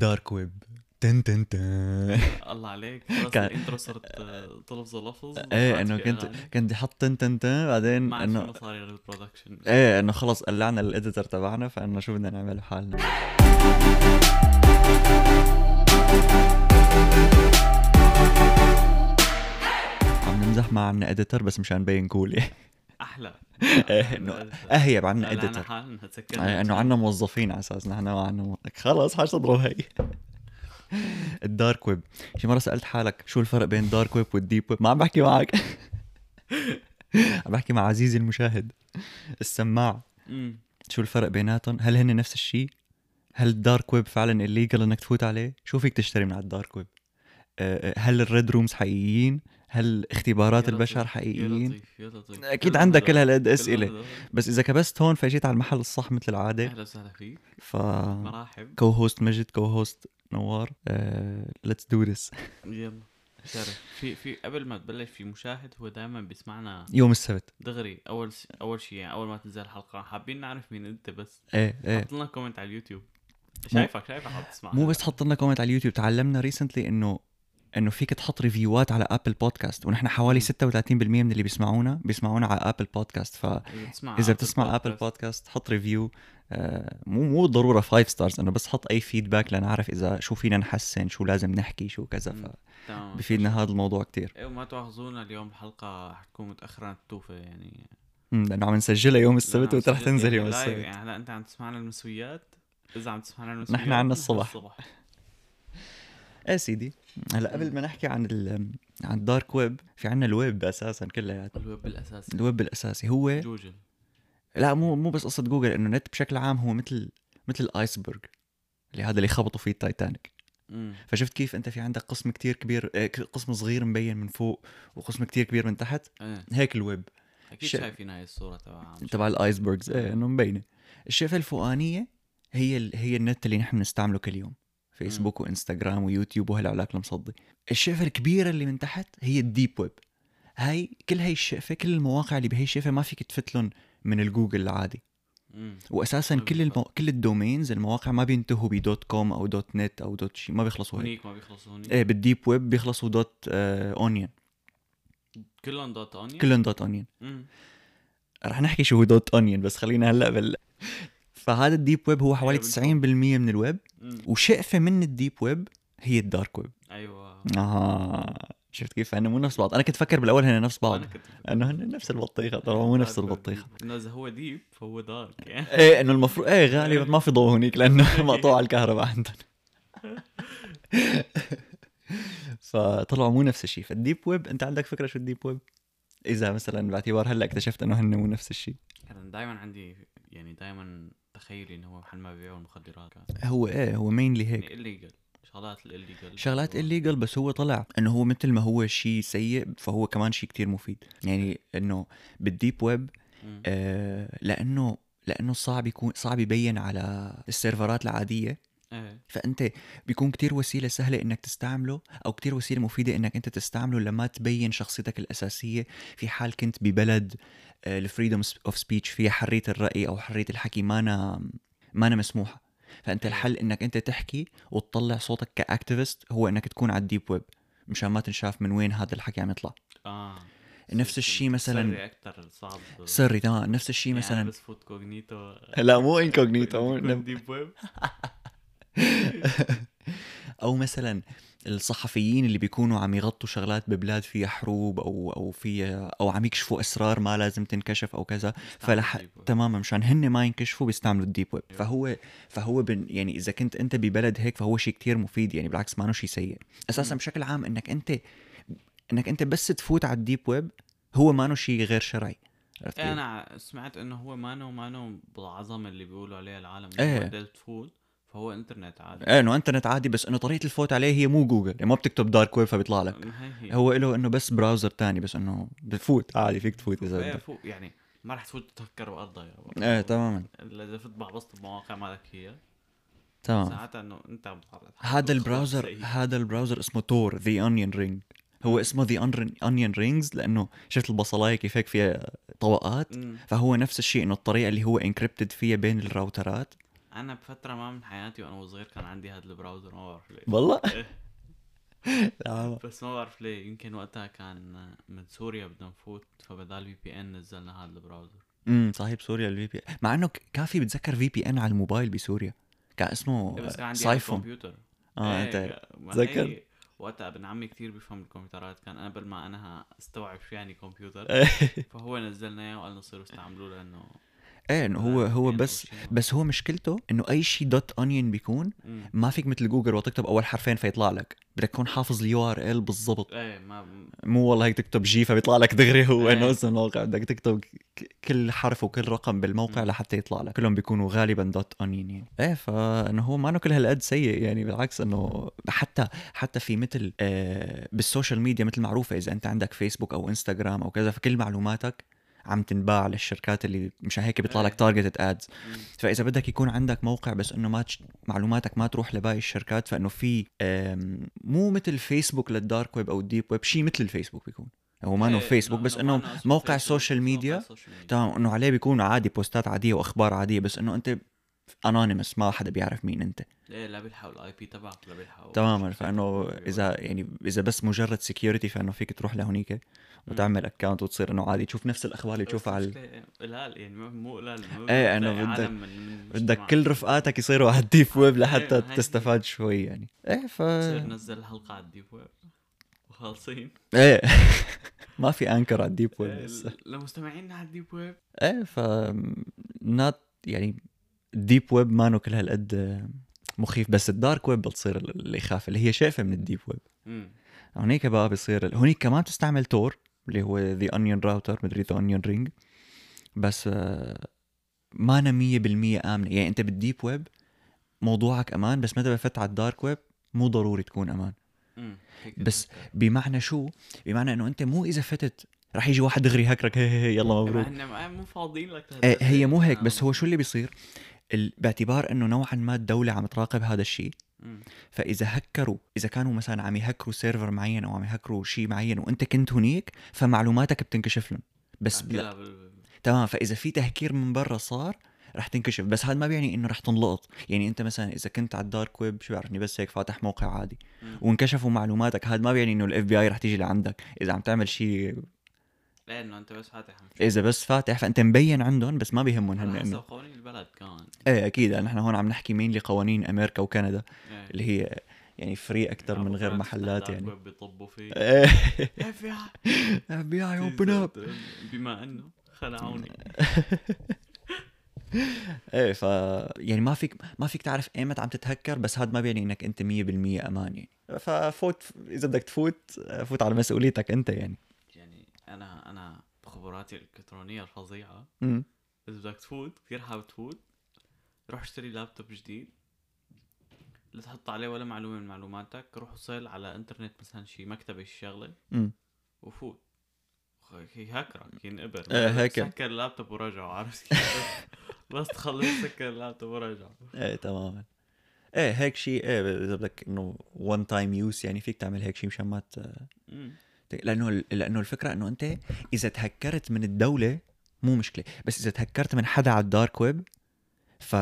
ال dark web. تن تن تن. الله عليك. كان- ال intro صرت تلفظ لفظ إيه إنه كنت إعلان. كنت بدي أحط تن تن تن بعدين ما انه مصاري لل production إيه إنه خلص قلعنا ال editor تبعنا فإنه شو بدنا نعمل حالنا. عم نمزح مع عنا editor بس مشان نبين cool أحلى. إيه إنه اهيب عنا editor إيه، إنه عنا موظفين على أساس نحن ما عنا مو- خلص حاج تضرب هي. ال dark web. شي مرة سألت حالك شو الفرق بين ال dark web وال deep web؟ ما عم بحكي معك. عم بحكي مع عزيزي المشاهد. السماع. شو الفرق بيناتهم؟ هل هن نفس الشيء هل ال dark web فعلا illegal إنك تفوت عليه؟ شو فيك تشتري من على ال dark web؟ هل ال red rooms حقيقيين؟ هل اختبارات يا البشر لطيف، يا حقيقيين؟ لطيف يا لطيف. أكيد عندك كل هالقد أسئلة. بس إذا كبست هون فاجيت على المحل الصح مثل العادة. أهلا وسهلا فيك. ف مرحب co-host مجد co-host نوار let's do this يلا. شرف. في في قبل ما تبلش في مشاهد هو دائما بيسمعنا يوم السبت. دغري أول س... أول شيء يعني أول ما تنزل الحلقة. حابين نعرف مين أنت بس. إيه إيه. حط لنا comment على اليوتيوب. شايفك شايفك عم تسمع مو بس تحط لنا comment على اليوتيوب. تعلمنا recently إنه إنه فيك تحط review ات على Apple Podcast ونحن حوالي 36% من اللي بيسمعونا بيسمعونا على Apple Podcast فاذا إذا بتسمع Apple Podcast حط review آه مو مو ضروره 5 stars إنه بس حط أي feedback لنعرف إذا شو فينا نحسن شو لازم نحكي شو كذا مم. تمام فبفيدنا هذا الموضوع كتير. إيه وما تواخذونا اليوم الحلقة حتكون متأخرة عن التوفة يعني لأنه عم نسجلها يوم السبت وانت رح تنزل يعني يوم السبت. يعني هلا أنت عم تسمعنا المسويات إذا عم تسمعنا المسويات نحن عنا الصبح. الصبح. إيه سيدي. هلا قبل ما نحكي عن ال عن ال dark web في عنا الويب أساسا كلياته الويب الأساسي. الويب الأساسي هو جوجل. لا مو مو بس قصة جوجل إنه نت بشكل عام هو مثل مثل ال iceberg اللي هذا اللي خبطوا فيه التايتانيك. مم. فشفت كيف أنت في عندك قسم كتير كبير آه، قسم صغير مبين من فوق وقسم كتير كبير من تحت. إيه. هيك الويب. أكيد ش- شايفين هاي الصورة تبعها تبع ال icebergs إيه إنه مبينة. الشقفة الفوقانية هي ال... هي النت اللي نحن بنستعمله كل يوم. فيسبوك وانستغرام ويوتيوب وهالعلاك المصدي الشقفه الكبيرة اللي من تحت هي ال deep web. هاي كل هاي الشقفه كل المواقع اللي بهي الشقفه ما فيك تفوت لهم من الجوجل العادي. واساسا كل المو... كل ال domains المواقع ما بينتهوا ب dot com أو dot net أو dot شي ما بيخلصوا هيك. ما بيخلصوا هونيك. إيه بال deep web بيخلصوا dot آه onion كلهم dot onion كلهم dot onion مم. رح نحكي شو هو dot onion بس خلينا هلأ بال فهذا ال deep web هو حوالي أيوة 90% من الويب. وشقفه من ال deep web هي ال dark web. أيوه. آه. شفت كيف؟ هن مو نفس بعض. أنا كنت فكر بالأول هن نفس بعض. إنه هن نفس البطيخة طبعا مو نفس البطيخة. انه اذا هو deep فهو dark يعني. إيه إنه المفروض إيه غالبا ما في ضوء هنيك لأنه مقطوع الكهرباء عندهم فطلعوا مو نفس الشيء. فال deep web أنت عندك فكرة شو ال deep web؟ إذا مثلا باعتبار هلأ اكتشفت إنه هن مو نفس الشيء. كان دائما عندي يعني دائما تخيلي إنه هو محل ما بيبيعوا المخدرات. كان هو إيه هو mainly هيك. يعني illegal شغلات illegal شغلات illegal بس هو طلع إنه هو مثل ما هو شيء سيء فهو كمان شيء كتير مفيد. يعني إنه بال deep web آه لأنه لأنه صعب يكون صعب يبين على ال server ات العادية. فأنت بيكون كتير وسيلة سهلة إنك تستعمله أو كتير وسيلة مفيدة إنك أنت تستعمله لما تبين شخصيتك الأساسية في حال كنت ببلد ال freedom of speech فيها حرية الرأي أو حرية الحكي مانا مانا مسموحة. فأنت أيوة. الحل إنك أنت تحكي وتطلع صوتك ك activist هو إنك تكون على ال deep web مشان ما تنشاف من وين هذا الحكي عم يطلع. آه. نفس الشيء مثلاً- سري أكثر صعب. سري تمام. نفس الشيء يعني مثلا بس فوت incognito لا مو incognito مو deep web أو مثلا الصحفيين اللي بيكونوا عم يغطوا شغلات ببلاد فيها حروب أو أو فيها أو عم يكشفوا أسرار ما لازم تنكشف أو كذا فلح. تماما مشان هن ما ينكشفوا بيستعملوا ال deep web فهو فهو بن يعني إذا كنت أنت ببلد هيك فهو شيء كتير مفيد يعني بالعكس ما شيء سيء أساسا. بشكل عام إنك أنت إنك أنت بس تفوت على ال deep web هو ما شيء غير شرعي كيف؟ أنا سمعت إنه هو مانو مانو بالعظمة اللي بيقولوا عليها العالم إيه. إيه. بدل تفوت فهو انترنت عادي. إيه إنه انترنت عادي بس إنه طريقة الفوت عليه هي مو جوجل. يعني ما بتكتب دارك ويب فبيطلع لك. هو له إنه بس براوزر تاني بس إنه بفوت عادي فيك تفوت إذا بدك. فوق يعني ما رح تفوت تفكر ضايره إيه تماما. إذا فت بعبسط بمواقع ما لك هي. تمام. ساعتها إنه أنت عم هذا البراوزر هذا البراوزر اسمه تور ذا اونيون رينج هو اسمه the onion rings لأنه شفت البصلاية كيف هيك فيها طبقات. مم. فهو نفس الشيء إنه الطريقة اللي هو encrypted فيها بين الراوترات. أنا بفترة ما من حياتي وأنا صغير كان عندي هذا ال browser ما بعرف ليه. والله؟ إيه. لا بس ما بعرف ليه يمكن وقتها كان من سوريا بدنا نفوت فبدال VPN نزلنا هذا ال browser امم صاحب سوريا ال VP مع إنه ك- كان في بتذكر VPN على الموبايل بسوريا. كان اسمه إيه بس كان عندي Psiphon. الكمبيوتر. آه إيه، أنت تذكر؟ وقتها ابن عمي كثير بيفهم الكمبيوترات كان قبل ما أنا استوعب شو يعني كمبيوتر فهو نزلنا إياه وقال نصيروا استعملوه لأنه إيه هو لا، هو بس. بس هو مشكلته إنه أي شيء dot onion بيكون. ما فيك مثل جوجل وتكتب أول حرفين فيطلع لك بدك تكون حافظ ال URL بالضبط إيه ما مو والله هيك تكتب G فبيطلع لك دغري هو إيه. إنه اسم الموقع بدك تكتب كل حرف وكل رقم بالموقع. لحتى يطلع لك كلهم بيكونوا غالبا dot onion يعني إيه فانه هو ما انه كل هالقد سيء يعني بالعكس إنه حتى حتى في مثل آه بال social media مثل معروفة إذا أنت عندك فيسبوك أو انستغرام أو كذا فكل معلوماتك عم تنباع للشركات اللي مشان هيك بيطلع لك إيه. targeted ads فإذا بدك يكون عندك موقع بس إنه ما تش... معلوماتك ما تروح لباقي الشركات فإنه في مو مثل فيسبوك لل dark web أو ال deep web شيء مثل الفيسبوك بيكون هو ما إنه إيه، فيسبوك بس إنه موقع فيسبوك، ال social media. تمام إنه عليه بيكون عادي post ات عادية وأخبار عادية بس إنه أنت anonymous ما حدا بيعرف مين أنت. إيه لا بيلحقوا ال IP تبعك لا بيلحقوا. تماما فإنه. اذا يعني إذا بس مجرد security فإنه فيك تروح لهونيك وتعمل account وتصير إنه عادي. تشوف نفس الأخبار اللي تشوفها على قلال يعني مو- قلال إيه، إنه بتلاقي بدك- بدك. كل رفقاتك يصيروا على ال deep web لحتى إيه، هاي تستفاد شوي يعني. إيه ف تصير نزل الحلقة على ال deep web. وخالصين. إيه. ما في Anchor على ال deep web إيه، بس لمستمعينا على ال deep web. إيه ف نات يعني الديب ويب ما كل هالقد مخيف بس الدارك ويب بتصير اللي يخاف اللي هي شايفة من الديب ويب. هونيك بقى بصير هونيك كمان تستعمل تور اللي هو ذا اونيون راوتر مدري ذا اونيون رينج بس آه، ما أنا 100% آمنة يعني أنت بالديب ويب موضوعك أمان بس متى بفت على الدارك ويب مو ضروري تكون. هيك بس. بمعنى شو بمعنى إنه أنت مو إذا فتت رح يجي واحد دغري hack رك هي هي يلا مبروك مو فاضيين لك لهالدرجة. هي مو هيك آه. بس هو شو اللي بيصير. باعتبار إنه نوعا ما الدولة عم تراقب هذا الشيء. فإذا هكروا إذا كانوا مثلا عم يهكروا server معين أو عم يهكروا شيء معين وأنت كنت هنيك فمعلوماتك بتنكشف لهم. بس عندنا لا بال- تمام. فإذا في تهكير من برا صار رح تنكشف. بس هذا ما بيعني إنه رح تنلقط. يعني أنت مثلا إذا كنت على ال dark web شو بعرفني بس هيك فاتح موقع عادي. مم. وانكشفوا معلوماتك. هذا ما بيعني إنه ال FBI رح تيجي لعندك. إذا عم تعمل شيء لا إنه أنت بس فاتح. إذا بس فاتح فأنت مبين عندهم بس ما بيهمهم هن انه قوانين البلد كمان إيه أكيد. نحن هون عم نحكي مين لقوانين أمريكا وكندا إيه. اللي هي يعني free أكثر من غير محلات يعني. بيطبوا فيه. إيه. اف بي اي اف بي اي اوبن اب بما إنه خلعوني. إيه ف يعني ما فيك ما فيك تعرف إيمت عم تتهكر بس هذا ما بيعني إنك أنت 100% أمان يعني. ففوت إذا بدك تفوت فوت على مسؤوليتك أنت يعني. أنا أنا بخبراتي الإلكترونية الفظيعة. إذا بدك تفوت كثير حابب تفوت. روح اشتري لابتوب جديد. لا تحط عليه ولا معلومة من معلوماتك. روح وصل على إنترنت مثلا شي مكتبة شي شغلة. وفوت. هي هكرك ينقبر إيه، هكر. سكر اللابتوب ورجعوا عرفت بس تخلص سكر اللابتوب ورجعوا إيه تماما. إيه هيك شيء إيه إذا بدك إنه one time use يعني فيك تعمل هيك شيء مشان ما. لأنه لأنه الفكرة إنه أنت إذا تهكرت من الدولة مو مشكلة بس إذا تهكرت من حدا على ال dark web ف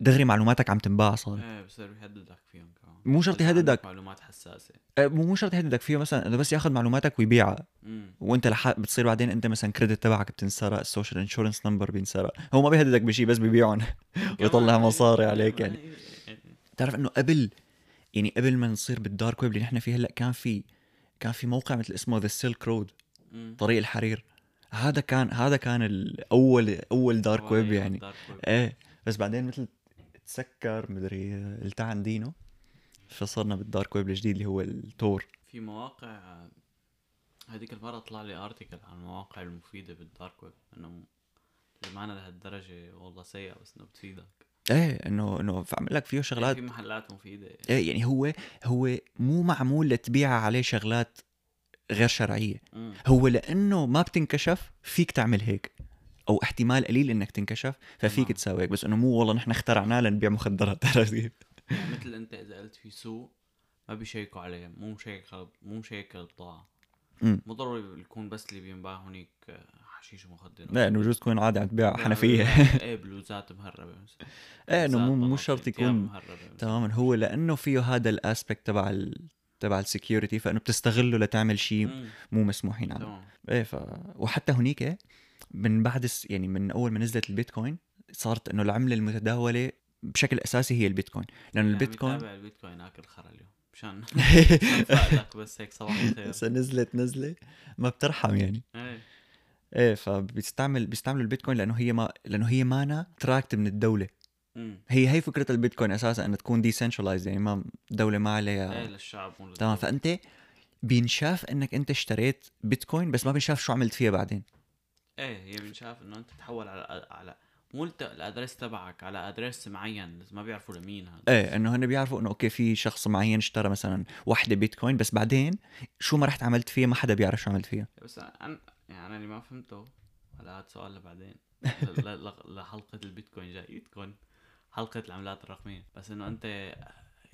دغري معلوماتك عم تنباع صار. إيه بصير يهددك فيهم كمان. مو شرط يهددك. معلومات حساسة. أه، مو مو شرط يهددك فيه مثلا إنه بس ياخذ معلوماتك ويبيعها. وأنت لح... بتصير بعدين أنت مثلا credit تبعك بتنسرق ال social insurance number بينسرق. هو ما بيهددك بشيء بس بيبيعهم. ويطلع كمان- مصاري إيه، عليك يعني. إيه، تعرف إنه قبل يعني قبل ما نصير بال dark web اللي نحن فيه هلأ كان في كان في موقع مثل اسمه The Silk Road. طريق الحرير هذا كان هذا كان الأول أول dark web يعني. إيه بس بعدين مثل تسكر مدري التعن دينه فصرنا بال dark web الجديد اللي هو ال Tor في مواقع هذيك المرة طلع لي article عن المواقع المفيدة بال dark web إنه اللي معنا لهالدرجة والله سيئة بس إنه بتفيدك إيه إنه إنه عمل لك فيه شغلات في محلات مفيدة إيه يعني هو هو مو معمول لتبيع عليه شغلات غير شرعية مم. هو لأنه ما بتنكشف فيك تعمل هيك أو احتمال قليل إنك تنكشف ففيك. تساوي هيك بس إنه مو والله نحن اخترعناه لنبيع مخدرات عرفت كيف؟ يعني مثل أنت إذا قلت في سوق ما بيشيكوا عليه مو مشيك مو مشيك البضاعة أمم. مو ضروري يكون بس اللي بينباع هونيك حشيش ومخدرات لا إنه بجوز تكون عادي عم تبيع حنفية. إيه بلوزات مهربة. مثلا إيه إنه مو مو شرط يكون. تماما. هو لأنه فيه هذا ال aspect تبع ال... تبع ال security فإنه بتستغله لتعمل شيء مو مسموحين عنه. إيه ف وحتى هنيك من بعد الس... يعني من أول ما نزلت البيتكوين صارت إنه العملة المتداولة بشكل أساسي هي البيتكوين. لأنه البيتكوين البيتكوين يعني البيتكوين آكل خرا اليوم مشان بس هيك صباح الخير. نزلت نزله ما بترحم يعني. إيه. إيه فبيستعمل بيستعملوا البيتكوين لأنه هي ما لأنه هي مانا tracked من الدولة. هي هي فكرة البيتكوين أساسا إنها تكون decentralized يعني ما دولة ما عليها. إيه للشعب تمام. فأنت بينشاف إنك أنت اشتريت بيتكوين بس ما بينشاف شو عملت فيها بعدين. إيه هي بنشاف إنه أنت تحول على على مو ال address تبعك على address معين بس ما بيعرفوا لمين هذا. إيه إنه هن بيعرفوا إنه okay في شخص معين اشترى مثلا وحده بيتكوين بس بعدين شو ما رحت عملت فيها ما حدا بيعرف شو عملت فيها. بس أنا يعني أنا اللي ما فهمته هلا هذا سؤال لبعدين. لحلقة البيتكوين جاي. تكون حلقة العملات الرقمية. بس إنه أنت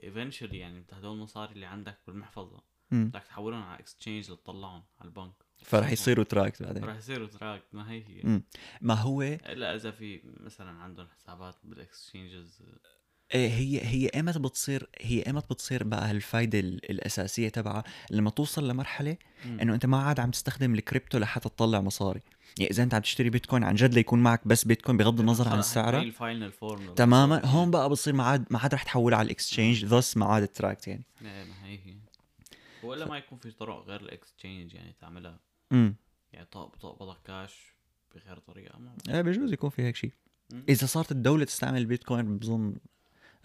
eventually يعني انت هدول المصاري اللي عندك بالمحفظة. بدك تحولهم على exchange لتطلعهم على البنك. فرح يصيروا tracked بعدين. راح يصيروا track ما هي هي. مم. ما هو إلا إذا في مثلا عندهم حسابات بال exchanges هي هي ايمت بتصير هي ايمت بتصير بقى هالفايده ال- الأساسية تبعها لما توصل لمرحلة إنه أنت ما عاد عم تستخدم الكريبتو لحتى تطلع مصاري. يعني إذا أنت عم تشتري بيتكوين عن جد ليكون معك بس بيتكوين بغض النظر عن السعر. تماما. هون بقى بصير ما عاد ما عاد رح تحولها على ال exchanges ما عاد tracked يعني. إيه ما هي هي. ولا ما يكون في طرق غير ال exchange يعني تعملها. إمم. يعني بتقبضك كاش بغير طريقة ما إيه بجوز يكون في هيك شيء. إذا صارت الدولة تستعمل البيتكوين بظن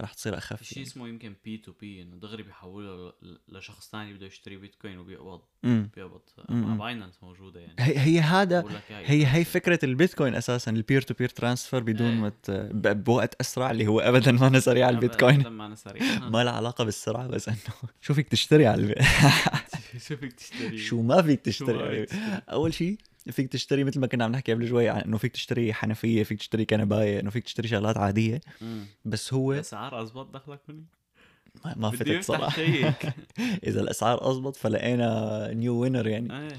رح تصير في اخف شيء يعني. اسمه يمكن P2P إنه دغري بيحولوا ل- لشخص ثاني بده يشتري بيتكوين وبيقبض امم بيقبض مم. مع Binance موجودة يعني هي هي هذا هي هي. فكرة البيتكوين أساسا ال peer to peer transfer بدون إيه. ما بوقت أسرع اللي هو ابدا ما أنا سريع على البيتكوين ما أنا سريع ما لها علاقة بالسرعة بس إنه شو فيك تشتري على. شو فيك تشتري شو ما فيك. تشتري؟ أول شيء فيك تشتري مثل ما كنا عم نحكي قبل شوي عن إنه فيك تشتري حنفية فيك تشتري كنباية إنه فيك تشتري شغلات عادية. مم. بس هو الأسعار أزبط دخلك مني؟ ما, ما فتت صراحة. check. إذا الأسعار اضبط فلقينا new winner يعني. إيه.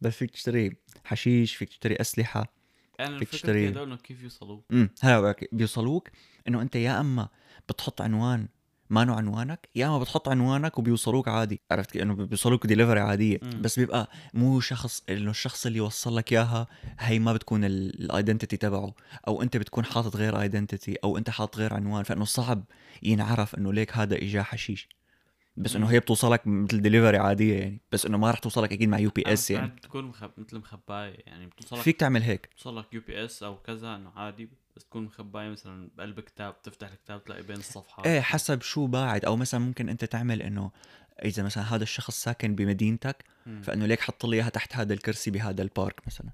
بس فيك تشتري حشيش فيك تشتري أسلحة أنا فيك الفكرة تشتري- هدول كيف يوصلوا امم هلا بيوصلوك إنه أنت يا أما بتحط عنوان ما نوع عنوانك يا اما بتحط عنوانك وبيوصلوك عادي. عرفت إنه بيوصلوك ديليفري عادية. مم. بس بيبقى مو شخص إنه الشخص اللي وصل لك إياها هي ما بتكون ال identity تبعه. أو أنت بتكون حاطط غير identity أو أنت حاطط غير عنوان. فإنه صعب ينعرف إنه ليك هذا اجاه حشيش. بس إنه. هي بتوصلك مثل ديليفري عادية يعني. بس إنه ما رح توصلك أكيد مع UPS يعني. بتكون مخب... مثل مخباية يعني. بتوصلك فيك تعمل هيك. بتوصلك UPS أو كذا إنه عادي بس تكون مخباية مثلا بقلب كتاب تفتح الكتاب تلاقي بين الصفحات. إيه حسب شو باعد. أو مثلا ممكن أنت تعمل إنه إذا مثلا هذا الشخص ساكن بمدينتك مم. فإنه ليك حط لي إياها تحت هذا الكرسي بهذا ال park مثلا.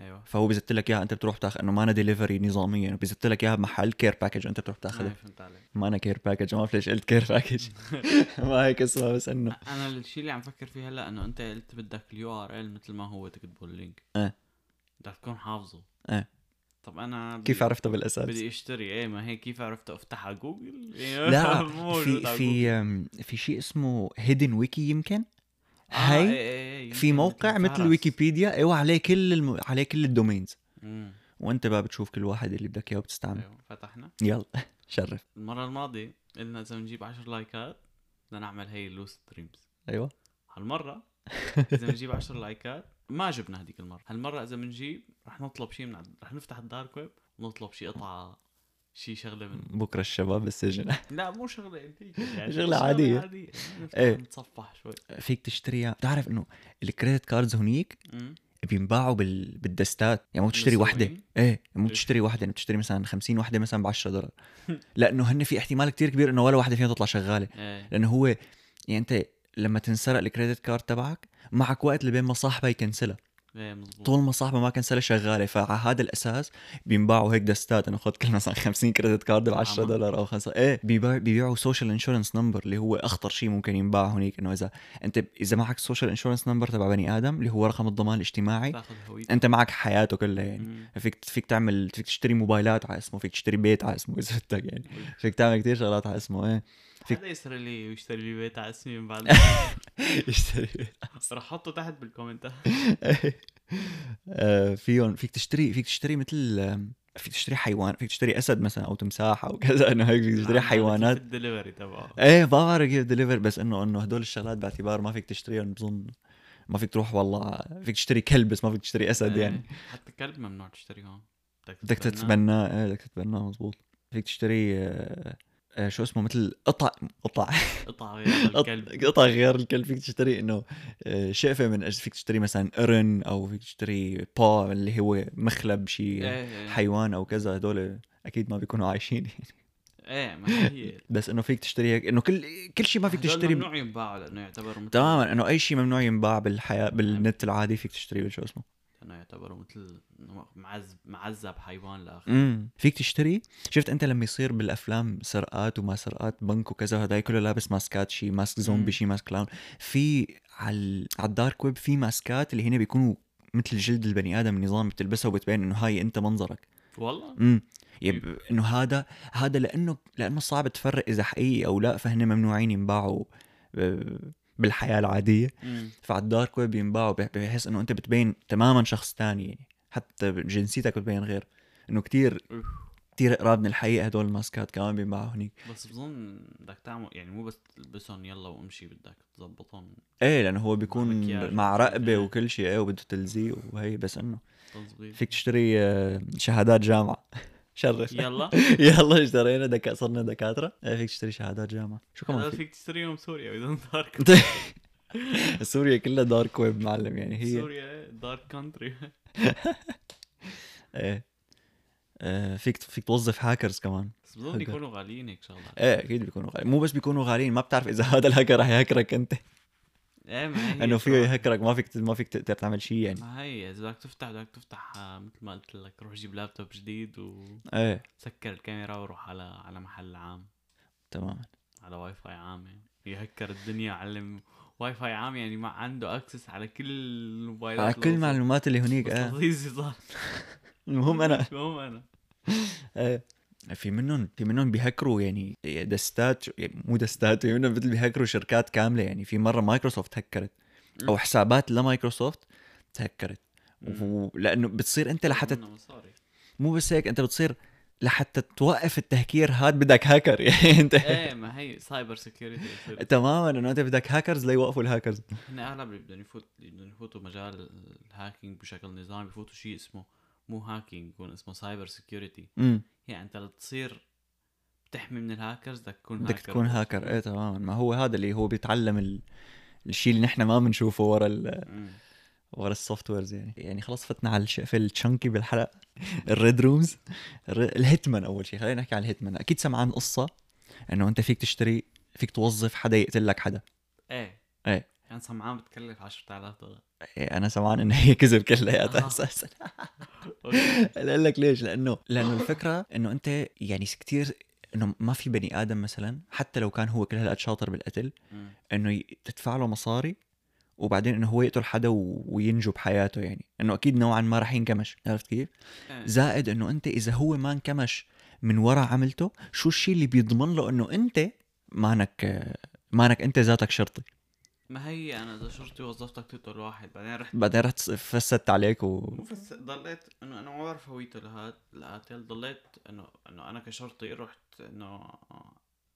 أيوه. فهو بزت لك إياها أنت بتروح تاخذ إنه ما أنا ديليفري نظاميا يعني بزت لك إياها بمحل care package انت بتروح تاخذها فهمت عليك. ما أنا care package ما بعرف ليش قلت care package ما هيك اسمها بس إنه. أنا الشيء اللي عم فكر فيه هلأ إنه أنت قلت بدك ال URL مثل ما هو تكتبه ال link إيه. بدك تكون حافظه. إيه. طب أنا بدي- كيف عرفتها بالأساس؟ بدي أشتري إيه ما هي كيف عرفت افتح على جوجل لا مو موجود في في في شيء اسمه Hidden Wiki يمكن؟ آه، هي إيه، إيه، إيه، في موقع مثل. ويكيبيديا إيوه عليه كل الم... عليه كل ال domains. وأنت بقى بتشوف كل واحد اللي بدك إياه وبتستعمل إيوه فتحنا. يلا شرف. المرة الماضية قلنا إذا بنجيب 10 لايكات بدنا نعمل هي lucid dreams إيوه. هالمرة إذا بنجيب 10 لايكات ما جبنا هذيك المرة هالمرة إذا بنجيب رح نطلب شيء من. رح نفتح ال dark web ونطلب شيء قطعة شيء شغلة من بكرة الشباب بالسجن لا مو شغلة يعني شغلة عادية. عادية نفتح إيه. نتصفح شوي فيك تشتريها بتعرف إنه ال credit cards هنيك. بينباعوا بال... بالدستات يعني مو تشتري وحدة؟ إيه مو؟ تشتري وحدة يعني بتشتري مثلا 50 وحدة مثلا ب 10 دولار لأنه هن في احتمال كتير كبير إنه ولا وحدة فيهم تطلع شغالة إيه لأنه هو يعني أنت لما تنسرق ال credit card تبعك معك وقت لبين ما صاحبها يكنسلها مزبوط طول ما صاحبها ما كنسلها شغالة فعلى هذا الأساس بينباعوا هيك دستات. انه خذ كل مثلا 50 credit card ب 10 عمى. دولار أو 5 إيه بيبيع بيبيعوا social insurance number اللي هو أخطر شيء ممكن ينباع هنيك. إنه إذا أنت إذا معك social insurance number تبع بني آدم اللي هو رقم الضمان الاجتماعي أنت معك حياته كلها يعني. مم. فيك فيك تعمل فيك تشتري موبايلات على اسمه فيك تشتري بيت على اسمه إذا بدك يعني. فيك تعمل كثير شغلات على اسمه إيه. فيك- حدا لي ويشتري لي بيت على اسمي من بعد؟ يشتري رح أحطه تحت بال comment ات آه، فيهم فيك تشتري فيك تشتري مثل فيك تشتري حيوان فيك تشتري أسد مثلا أو تمساح أو كذا. إنه هيك فيك تشتري حيوانات. الدليفري تبعه. إيه بعرف كيف deliver بس انه إنه هدول الشغلات باعتبار ما فيك تشتريهم بظن ما فيك تروح والله فيك تشتري كلب بس ما فيك تشتري أسد يعني. إيه، حتى كلب ممنوع تشتري هون بدك تتبناه. إيه بدك تتبناه مزبوط. فيك تشتري آه، شو اسمه مثل قطع قطع. قطع غير الكلب قطع غير الكلب. فيك تشتري إنه آه، شقفة من أجل فيك تشتري مثلا قرن أو فيك تشتري با اللي هو مخلب شيء إيه، إيه. حيوان أو كذا هدول أكيد ما بيكونوا عايشين. إيه ما هي بس إنه فيك تشتري هيك إنه كل كل شيء ما فيك تشتري ممنوع ينباعوا لأنه يعتبروا مثل تماما إنه أي شيء ممنوع ينباع بالحياة بالنت العادي فيك تشتريه شو اسمه. لأنه يعتبروا مثل معذب معذب حيوان لآخر. امم فيك تشتري؟ شفت أنت لما يصير بالأفلام سرقات وما سرقات بنك وكذا هذا كله لابس ماسكات شي mask. zombie شي mask clown في على ال dark web في ماسكات اللي هنا بيكونوا مثل جلد البني آدم النظام بتلبسها وبتبين إنه هاي أنت منظرك. والله. امم يب إنه هذا هذا لأنه لأنه صعب تفرق إذا حقيقي أو لا فهن ممنوعين ينباعوا ب- بالحياة العادية. مم. فعلى الدارك ويب ينباعوا بح- بحيث إنه أنت بتبين تماما شخص تاني يعني حتى جنسيتك بتبين غير. إنه كتير. كتير قراب من الحقيقة هدول الماسكات كمان بينباعوا هنيك. بس بظن بدك تعمل يعني مو بس تلبسهم يلا وامشي بدك تظبطهم إيه لأنه هو بيكون مع. رقبة وكل شيء إيه وبده تلزيق وهي بس إنه تظبيط فيك تشتري آه، شهادات جامعة. شرف يلا. يلا اشترينا دكا صرنا دكاترة. إيه فيك تشتري شهادات جامعة. شو كمان فيك تشتريهم سوريا بدون دارك سوريا كلها دارك ويب معلم يعني هي سوريا dark country إيه. فيك فيك توظف هاكرز كمان. بس بظن هذا. يكونوا غاليين هيك شغلات. إيه أكيد بيكونوا غاليين. مو بس بيكونوا غاليين ما بتعرف إذا هذا الهاكر رح يهكرك أنت. إيه ما إنه فيه. يهكرك ما فيك ما فيك تقدر تعمل شيء يعني. ما هي إذا بدك تفتح بدك تفتح آه، مثل ما قلت لك روح جيب لابتوب جديد إيه. وسكر الكاميرا وروح على على محل عام. تماما على واي فاي عام يعني. يهكر الدنيا علم واي فاي عام يعني ما عنده access على كل الموبايلات على كل المعلومات اللي هنيك إيه صار المهم أنا. المهم أنا. إيه. في منهم في منهم بيهكروا يعني دستات يعني مو دستات في منهم مثل بيهكروا شركات كاملة يعني. في مرة مايكروسوفت هكرت أو حسابات لمايكروسوفت تهكرت لأنه بتصير أنت لحتى مو بس هيك أنت بتصير لحتى توقف التهكير هاد بدك هاكر يعني أنت. إيه ما هي cyber security تماما إنه أنت بدك هاكرز ليوقفوا الهاكرز هن أغلب اللي بدهم يفوت اللي بدهم يفوتوا مجال ال hacking بشكل نظامي بفوتوا شيء اسمه مو hacking يكون اسمه cyber security يعني انت لتصير بتحمي من الهاكرز بدك تكون بدك هاكر تكون هاكر إيه تماما. ما هو هذا اللي هو بيتعلم ال... الشيء اللي نحن ما بنشوفه ورا ال... ورا ال softwares يعني. يعني خلاص فتنا على الشقفه ال chunky بالحلقة. ال red rooms ال hitman أول شيء. خلينا نحكي عن ال hitman أكيد سمعان قصة إنه أنت فيك تشتري فيك توظف حدا يقتل لك حدا. إيه. إيه. كان سمعان بتكلف 10000 دولار إيه أنا سمعان انه هي كذب كلياتها آه. أساسا. أقول لك ليش لأنه لأنه الفكرة إنه أنت يعني كثير إنه ما في بني آدم مثلا حتى لو كان هو كل هالقد شاطر بالقتل. إنه تدفع له مصاري وبعدين إنه هو يقتل حدا. وينجو بحياته يعني إنه أكيد نوعا ما رح ينكمش عرفت كيف إيه. زائد إنه أنت إذا هو ما انكمش من ورا عملته شو الشيء اللي بيضمن له إنه أنت مانك مانك أنت ذاتك شرطي ما هي أنا إذا شرطي وظفتك تقتل واحد بعدين رحت بعدين رح تص- فسدت عليك و مو ضليت إنه أنا ما بعرف هويته لهاد القاتل ضليت انه إنه أنا كشرطي رحت إنه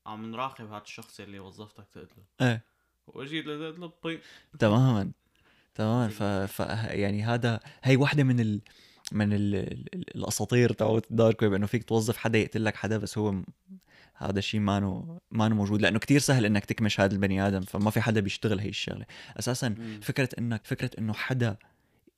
عم نراقب هذا الشخص اللي وظفتك تقتله. إيه. واجي لقيت له طيب تماما. تماما. ف... ف يعني هذا هي واحدة من ال... من ال... ال- الأساطير تبعت ال dark web انه فيك توظف حدا يقتل لك حدا بس هو هذا الشيء ما نو ما موجود لأنه كتير سهل إنك تكمش هذا البني آدم فما في حدا بيشتغل هي الشغلة أساسا مم. فكرة انك فكرة إنه حدا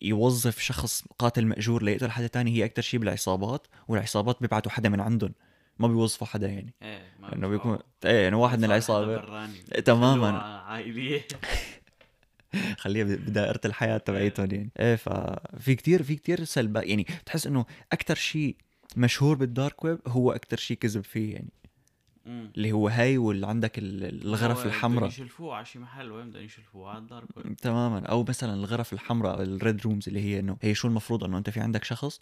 يوظف شخص قاتل مأجور ليقتل حدا تاني هي أكثر شيء بالعصابات والعصابات بيبعتوا حدا من عندهم ما بيوظفوا حدا يعني إيه إنه. بيكون إيه يعني واحد من العصابة براني. تماماً. عائليه خليها ب- بدائرة الحياة تبعيتهم يعني إيه ففي كتير في كتير سلبا يعني بتحس إنه أكثر شيء مشهور بالدارك ويب هو أكثر شيء كذب فيه يعني مم. اللي هو هاي واللي عندك ال- الغرف الحمراء يشلفوه على شي محل وين بدهم يشلفوه على ال dark web. تماما أو مثلا الغرف الحمراء ال red rooms اللي هي إنه هي شو المفروض إنه أنت في عندك شخص.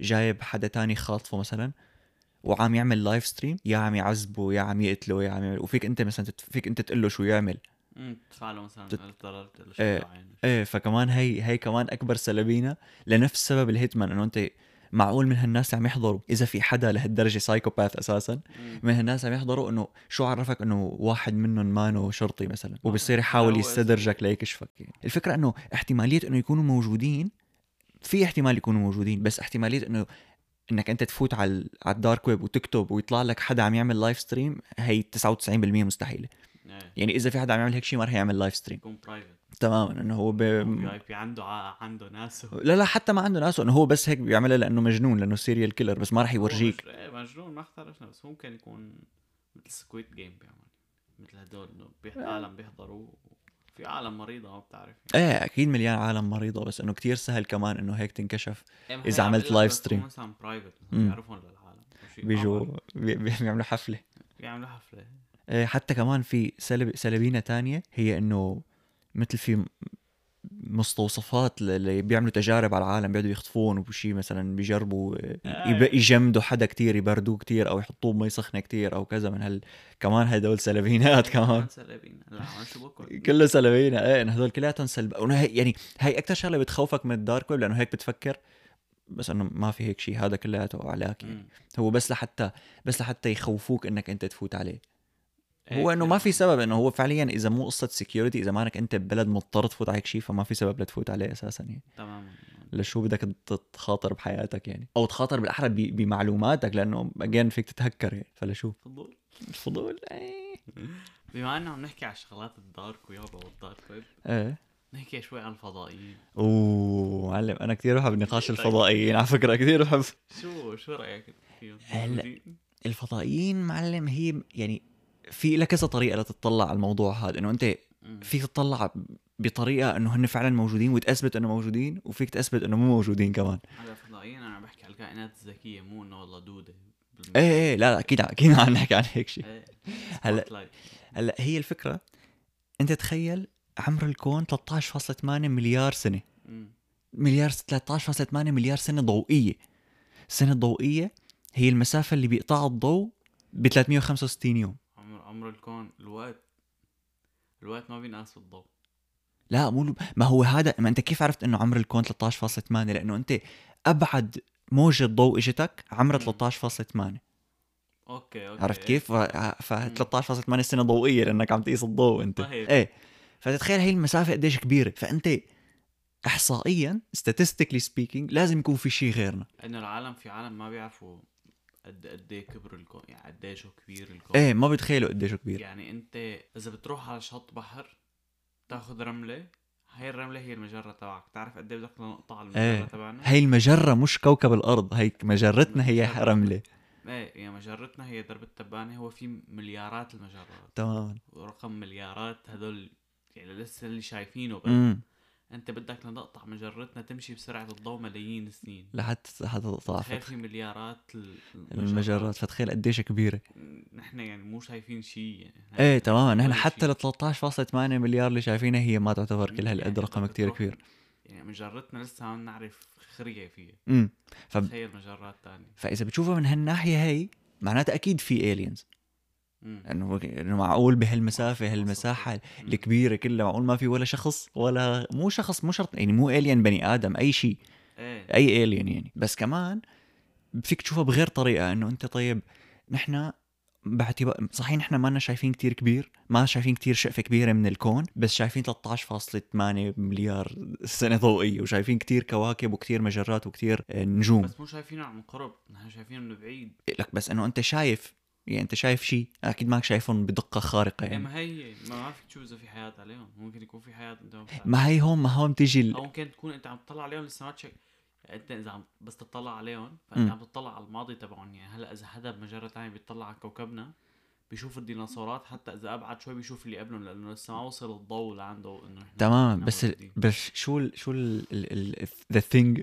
جايب حدا تاني خاطفه مثلا وعم يعمل live stream يا عم يعذبه يا عم يقتله يا عم يعمل وفيك أنت مثلا تت- فيك أنت تقول له شو يعمل تدفع له مثلا تت- 1000 دولار تقول له. شو عينه إيه فكمان هي هي كمان أكبر سلبينا لنفس سبب ال hitman إنه أنت معقول من هالناس عم يحضروا. إذا في حدا لهالدرجة psychopath أساسا. من هالناس عم يحضروا إنه شو عرفك إنه واحد منهم مانو شرطي مثلا؟ وبصير يحاول يستدرجك ليكشفك يعني. الفكرة إنه احتمالية إنه يكونوا موجودين في احتمال يكونوا موجودين بس احتمالية إنه إنك أنت تفوت على على ال dark web وتكتب ويطلع لك حدا عم يعمل live stream هي 99% مستحيلة. إيه. يعني إذا في حدا عم يعمل هيك شيء ما رح يعمل live stream يكون private تماما إنه هو ب... في اي بي عنده ع- عنده ناس لا لا حتى ما عنده ناس إنه هو بس هيك بيعملها لأنه مجنون لأنه serial killer بس ما رح يورجيك مش... إيه مجنون ما اختلفنا بس ممكن يكون مثل Squid Game بيعمل مثل هدول إنه. آه. عالم بيحضروا في عالم مريضة ما بتعرف إيه أكيد مليان عالم مريضة بس إنه كتير سهل كمان إنه هيك تنكشف إيه، هي عملت هو stream. مثلا private. بيعرفهم للعالم. بيجوا بي- بي- بيعملوا حفلة بيعملوا حفلة إيه حتى كمان في سلب سلبينا تانية هي إنه مثل في مستوصفات اللي بيعملوا تجارب على العالم بيقعدوا يخطفون وشي مثلا بيجربوا آه. يب- يجمدوا حدا كتير يبردوه كتير أو يحطوه بمي سخنة كتير أو كذا من هال كمان هدول سلبينات كمان. سلبين لا ما شو بكون كله سلبيين إيه انه هذول كلياتهم سلب. يعني هي أكثر شغلة بتخوفك من الدارك ويب لأنه هيك بتفكر. بس إنه ما في هيك شيء هذا كلياته علاك يعني. هو بس لحتى بس لحتى يخوفوك إنك أنت تفوت عليه. هو إنه ما في عم- سبب إنه هو فعليا إذا مو قصة security إذا مانك أنت ببلد مضطر تفوت على هيك شيء فما في سبب لتفوت عليه أساسا يعني. تماما. لشو بدك تخاطر بحياتك يعني. أو تخاطر بالأحرى بمعلوماتك لأنه again فيك تتهكر يعني. فلشو؟ فضول. الفضول إيه. بما انه عم نحكي على شغلات الدارك ويابا وال dark web إيه. نحكي شوي عن الفضائيين. أوه معلم أنا كثير بحب نقاش الفضائيين على فكرة كثير بحب. شو شو رأيك فيهم؟ هلا. الفضائيين معلم هي يعني في لها كذا طريقة لتطلع على الموضوع هذا إنه أنت. فيك تطلع بطريقة إنه هن فعلا موجودين وتثبت إنه موجودين وفيك تثبت إنه مو موجودين كمان هلا فضائيين أنا عم بحكي على الكائنات الذكية مو إنه والله دودة إيه إيه لا لا أكيد أكيد عم نحكي عن هيك شيء إيه هلا. هلا هي الفكرة أنت تخيل عمر الكون 13.8 مليار سنة. مليار 13.8 مليار سنة ضوئية السنة الضوئيه هي المسافة اللي بيقطعها الضوء ب 365 يوم عمر الكون الوقت الوقت ما بينقاس بالضوء لا مو ما هو هذا ما أنت كيف عرفت إنه عمر الكون 13.8 لأنه أنت أبعد موجة ضوء إجتك عمرها مم. 13.8 okay okay عرفت كيف؟ ف مم. 13.8 سنة ضوئية لأنك عم تقيس الضوء أنت طيب. إيه فتتخيل هي المسافة قديش كبيرة فأنت احصائيا statistically speaking لازم يكون في شيء غيرنا إنه العالم في عالم ما بيعرفوا قد قد إيه كبر الكون يعني قد إيش هو كبير الكون. إيه ما بتخيلوا قديش كبير. يعني أنت إذا بتروح على شط بحر تاخذ رملة هاي الرملة هي المجرة تبعك. تعرف قد إيه بدك نقطع على المجرة إيه. تبعنا؟ هي المجرة مش كوكب الأرض هي مجرتنا هي. رملة. إيه يعني مجرتنا هي درب التبانة. هو في مليارات المجرات. تمام ورقم مليارات هدول يعني لسه اللي شايفينه بس انت بدك لنقطع مجرتنا تمشي بسرعة الضوء ملايين السنين. لحتى حتى تخيل في مليارات ال- المجرات فتخيل قديش كبيرة. نحن يعني مو شايفين شيء يعني. إيه تماما. نحن حتى. ال 13.8 مليار اللي شايفينها هي ما تعتبر كل هالقد يعني رقم تروح- كبير يعني مجرتنا لسه ما بنعرف خرية فيها. امم ف... تخيل مجرات تانية. فإذا بتشوفها من هالناحية هي معناتها أكيد في الينز. انه انه معقول بهالمسافة هالمساحة مم. الكبيرة كلها. معقول ما في ولا شخص ولا مو شخص مو شرط يعني مو الين بني آدم أي شيء. إيه. أي الين يعني. بس كمان فيك تشوفها بغير طريقة إنه أنت طيب نحن باعتبار صحيح نحن ما شايفين كتير كبير ما شايفين كتير شقفة كبيرة من الكون بس شايفين 13.8 مليار سنة ضوئية وشايفين كتير كواكب وكتير مجرات وكتير آه، نجوم. بس مو شايفينه عن قرب نحن شايفينه من بعيد. لك بس إنه أنت شايف يعني أنت شايف شيء؟ أكيد ماك شايفهم بدقة خارقة يعني. يعني ما هي ما, ما فيك تشوف إذا في حياة عليهم. ممكن يكون في حياة انت ما هي هون ما هون تيجي ال... أو ممكن تكون أنت عم تطلع عليهم لسه ما تشك أنت إذا عم بس تطلع عليهم. فأنت عم تطلع على الماضي تبعهم. يعني هلأ إذا حدا بمجرة ثانية بيطلع على كوكبنا بيشوف الديناصورات حتى إذا أبعد شوي بيشوف اللي قبلهم لأنه لسه ما وصل الضوء لعنده إنه نحن تمام نحن بس ال... بس شو ال... شو ال the thing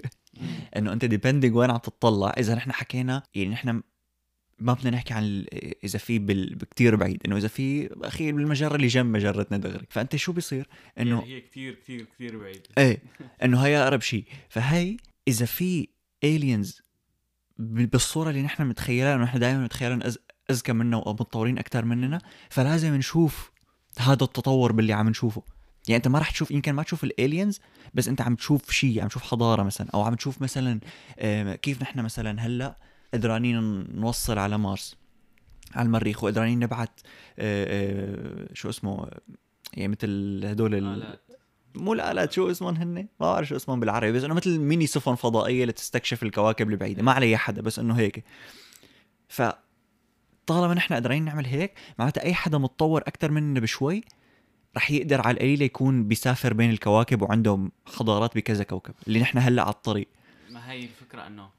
إنه أنت depending وين عم تطلع. إذا نحن حكينا يعني نحن ما بدنا نحكي عن إذا في بال... كتير بعيد إنه إذا في أخي بالمجرة اللي جنب مجرتنا دغري. فأنت شو بيصير؟ إنه يعني هي كتير كتير كتير بعيده إيه إنه هي أقرب شيء فهي إذا في ب- بالصورة اللي نحن متخيلها إنه نحن دائما متخيلهم أز... أذكى منا ومتطورين أكثر مننا فلازم نشوف هذا التطور باللي عم نشوفه. يعني أنت ما راح تشوف يمكن ما تشوف الالينز بس أنت عم تشوف شيء عم تشوف حضارة مثلا أو عم تشوف مثلا كيف نحن مثلا هلأ قدرانين نوصل على مارس على المريخ وقدرانين نبعث آه، آه، شو اسمه يعني مثل هدول ال... مو الآلات شو اسمهم هن؟ ما بعرف شو اسمهم بالعربي بس إنه مثل ميني سفن فضائية لتستكشف الكواكب البعيدة. ما علي حدا بس إنه هيك. ف طالما نحن قادرين نعمل هيك معناتها أي حدا متطور أكثر مننا بشوي رح يقدر على القليله يكون بيسافر بين الكواكب وعنده حضارات بكذا كوكب اللي نحن هلأ على الطريق. ما هي الفكرة إنه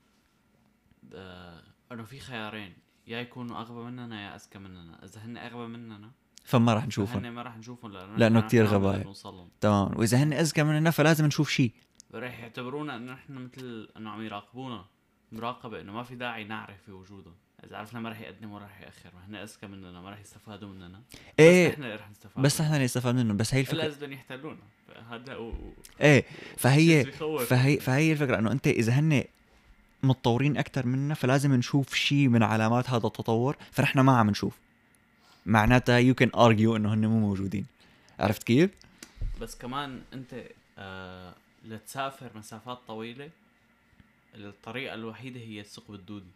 انه في خيارين. يا يكونوا أغبى مننا يا اذكى مننا. إذا هن أغبى مننا فما رح نشوفهم. هن ما راح نشوفهم لأنه. اللي نوصل لهم تمام. وإذا هن اذكى مننا فلازم نشوف شيء. رح يعتبرونا إنه نحن مثل إنه عم يراقبونا. مراقبة إنه ما في داعي نعرف في وجودهم. إذا عرفنا ما رح يقدم ولا رح يأخر. ما هن اذكى مننا ما رح يستفادوا مننا. إيه. بس نحن رح نستفاد. بس نحن نستفاد منهم. بس هي إلا الفكرة إذا بدهم يحتلونا. هذا و... إيه. فهي. فهي فهي الفكرة. إنه أنت إذا هن متطورين أكثر مننا فلازم نشوف شيء من علامات هذا التطور فنحن ما عم نشوف. معناتها يو كان ارجيو إنه هن مو موجودين. عرفت كيف؟ بس كمان أنت آه لتسافر مسافات طويلة الطريقة الوحيدة هي الثقب الدودي.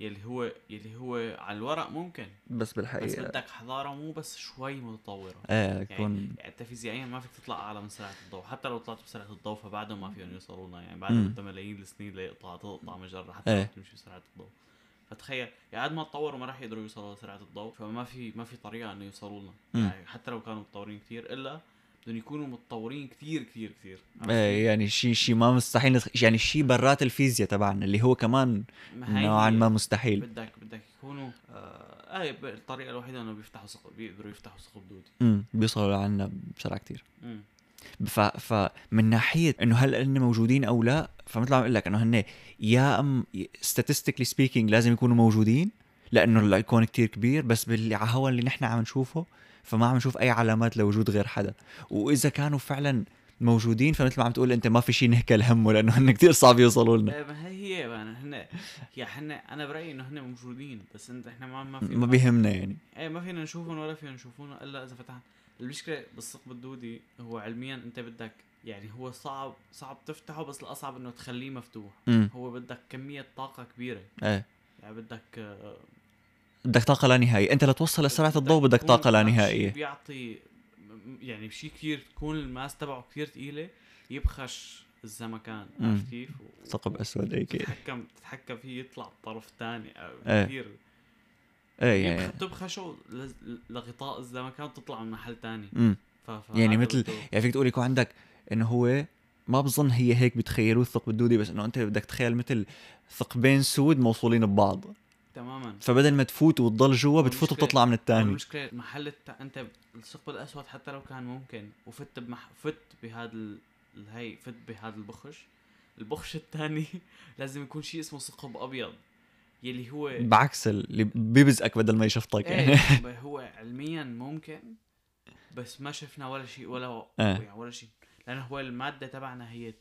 يلي هو يلي هو على الورق ممكن. بس بس بالحقيقة. بدك حضاره مو بس شوي متطوره. إيه تكون يعني انت فيزيائيا ما فيك تطلع أعلى من سرعة الضوء. حتى لو طلعت بسرعة الضوء فبعدهم ما فيهم يوصلوا لنا يعني بعد. بدها ملايين السنين ليقطع تقطع مجرة حتى إيه. تمشي بسرعة الضوء. فتخيل يعني قد ما تطوروا ما راح يقدروا يوصلوا لسرعة الضوء. فما في ما في طريقة إنه يوصلوا لنا. يعني حتى لو كانوا متطورين كثير إلا بدهم يكونوا متطورين كثير كثير كثير إيه يعني شيء شيء ما مستحيل. يعني شيء برات الفيزياء تبعنا اللي هو كمان نوعا ما. مستحيل بدك بدك يكونوا آه ب- الطريقة الوحيدة إنه بيفتحوا ثقب بيقدروا يفتحوا ثقب دودي امم بيوصلوا لعنا بسرعة كتير مم. ف... فمن ناحية إنه هل هن موجودين أو لا فمثل ما عم أقول لك إنه هن يا أم statistically speaking لازم يكونوا موجودين لأنه الكون كتير كبير بس باللي على اللي نحن عم نشوفه فما عم نشوف أي علامات لوجود غير حدا. وإذا كانوا فعلا موجودين فمثل ما عم تقول أنت ما في شيء نهكل همه لأنه هن كتير صعب يوصلوا لنا. إيه، ما هي هي يعني هن يا هن أنا برأيي إنه هن موجودين بس انت إحنا ما ما في ما بيهمنا يعني. إيه ما فينا نشوفهم ولا فينا نشوفهم إلا إذا فتحنا. المشكلة بالثقب الدودي هو علميا أنت بدك يعني هو صعب صعب تفتحه بس الأصعب إنه تخليه مفتوح. امم هو بدك كمية طاقة كبيرة. إيه. يعني بدك آه، بدك طاقة لا نهائية أنت لتوصل لسرعه الضوء بدك طاقة لا نهائية بيعطي يعني بشيء كثير تكون الماس تبعه كثير ثقيله يبخش الزمكان. عرفت كيف؟ ثقب أسود هيك تتحكم تتحكم فيه يطلع الطرف الثاني إيه. كثير إيه يعني يبخ- تبخشه لغطاء الزمكان تطلع من محل ثاني. يعني مثل- يعني فيك تقول يكون عندك إنه هو ما بظن هي هيك بتخيلوه الثقب الدودي بس إنه أنت بدك تخيل مثل ثقبين سود موصولين ببعض تماما. فبدل ما تفوت وتضل جوا بتفوت وبتطلع من الثاني المشكلة محل الت... أنت الثقب الأسود حتى لو كان ممكن وفت بمح... فت بهذا ال... هي فت بهذا البخش. البخش الثاني لازم يكون شيء اسمه ثقب أبيض يلي هو بعكس اللي بيبزقك بدل ما يشفطك. إيه هو علميا ممكن بس ما شفنا ولا شيء ولا. يعني ولا شيء. لأنه هو المادة تبعنا هي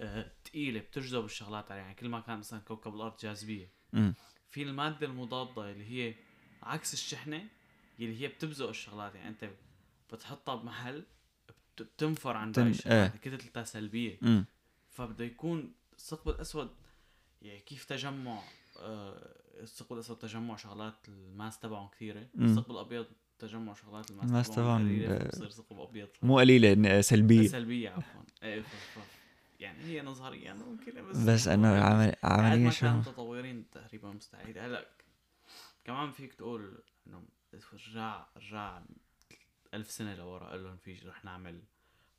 آه، ثقيله بتجذب الشغلات عليها يعني كل ما كان مثلا كوكب الأرض جاذبية. في المادة المضادة اللي هي عكس الشحنة اللي هي بتبزق الشغلات. يعني أنت بتحطها بمحل بت- بتنفر عن باقي تن- الشغلات إيه. كتلتها سلبية. أمم. فبده يكون الثقب الأسود يعني كيف تجمع آه الثقب الأسود تجمع شغلات الماس تبعهم كثيرة. الثقب الأبيض تجمع شغلات الماس, تبعهم قليلة، آه، فبصير ثقب أبيض. مو قليلة سلبية. سلبية عفوا. ف- يعني هي نظريا ممكنه بس بس إنه يعني عمل ما شو كانوا متطورين تقريبا مستحيل هلأ كمان فيك تقول إنه رجع رجع ألف سنة لورا قال لهم في رح نعمل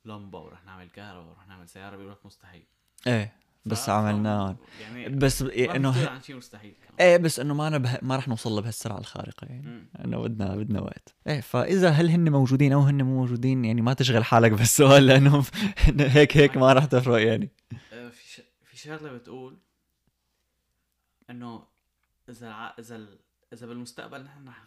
لمبة ورح نعمل كهرباء ورح نعمل سيارة بيقول لك مستحيل. إيه. بس عملناها يعني بس إنه عن شيء مستحيل كمان إيه بس إنه ما أنا به... ما رح نوصل له بهالسرعه الخارقة يعني. إنه بدنا بدنا وقت إيه فإذا هل هن موجودين أو هن مو موجودين يعني ما تشغل حالك بالسؤال لأنه هيك هيك ما رح تفرق يعني آه، في ش... في شغلة بتقول إنه إذا. إذا. إذا بالمستقبل نحن رح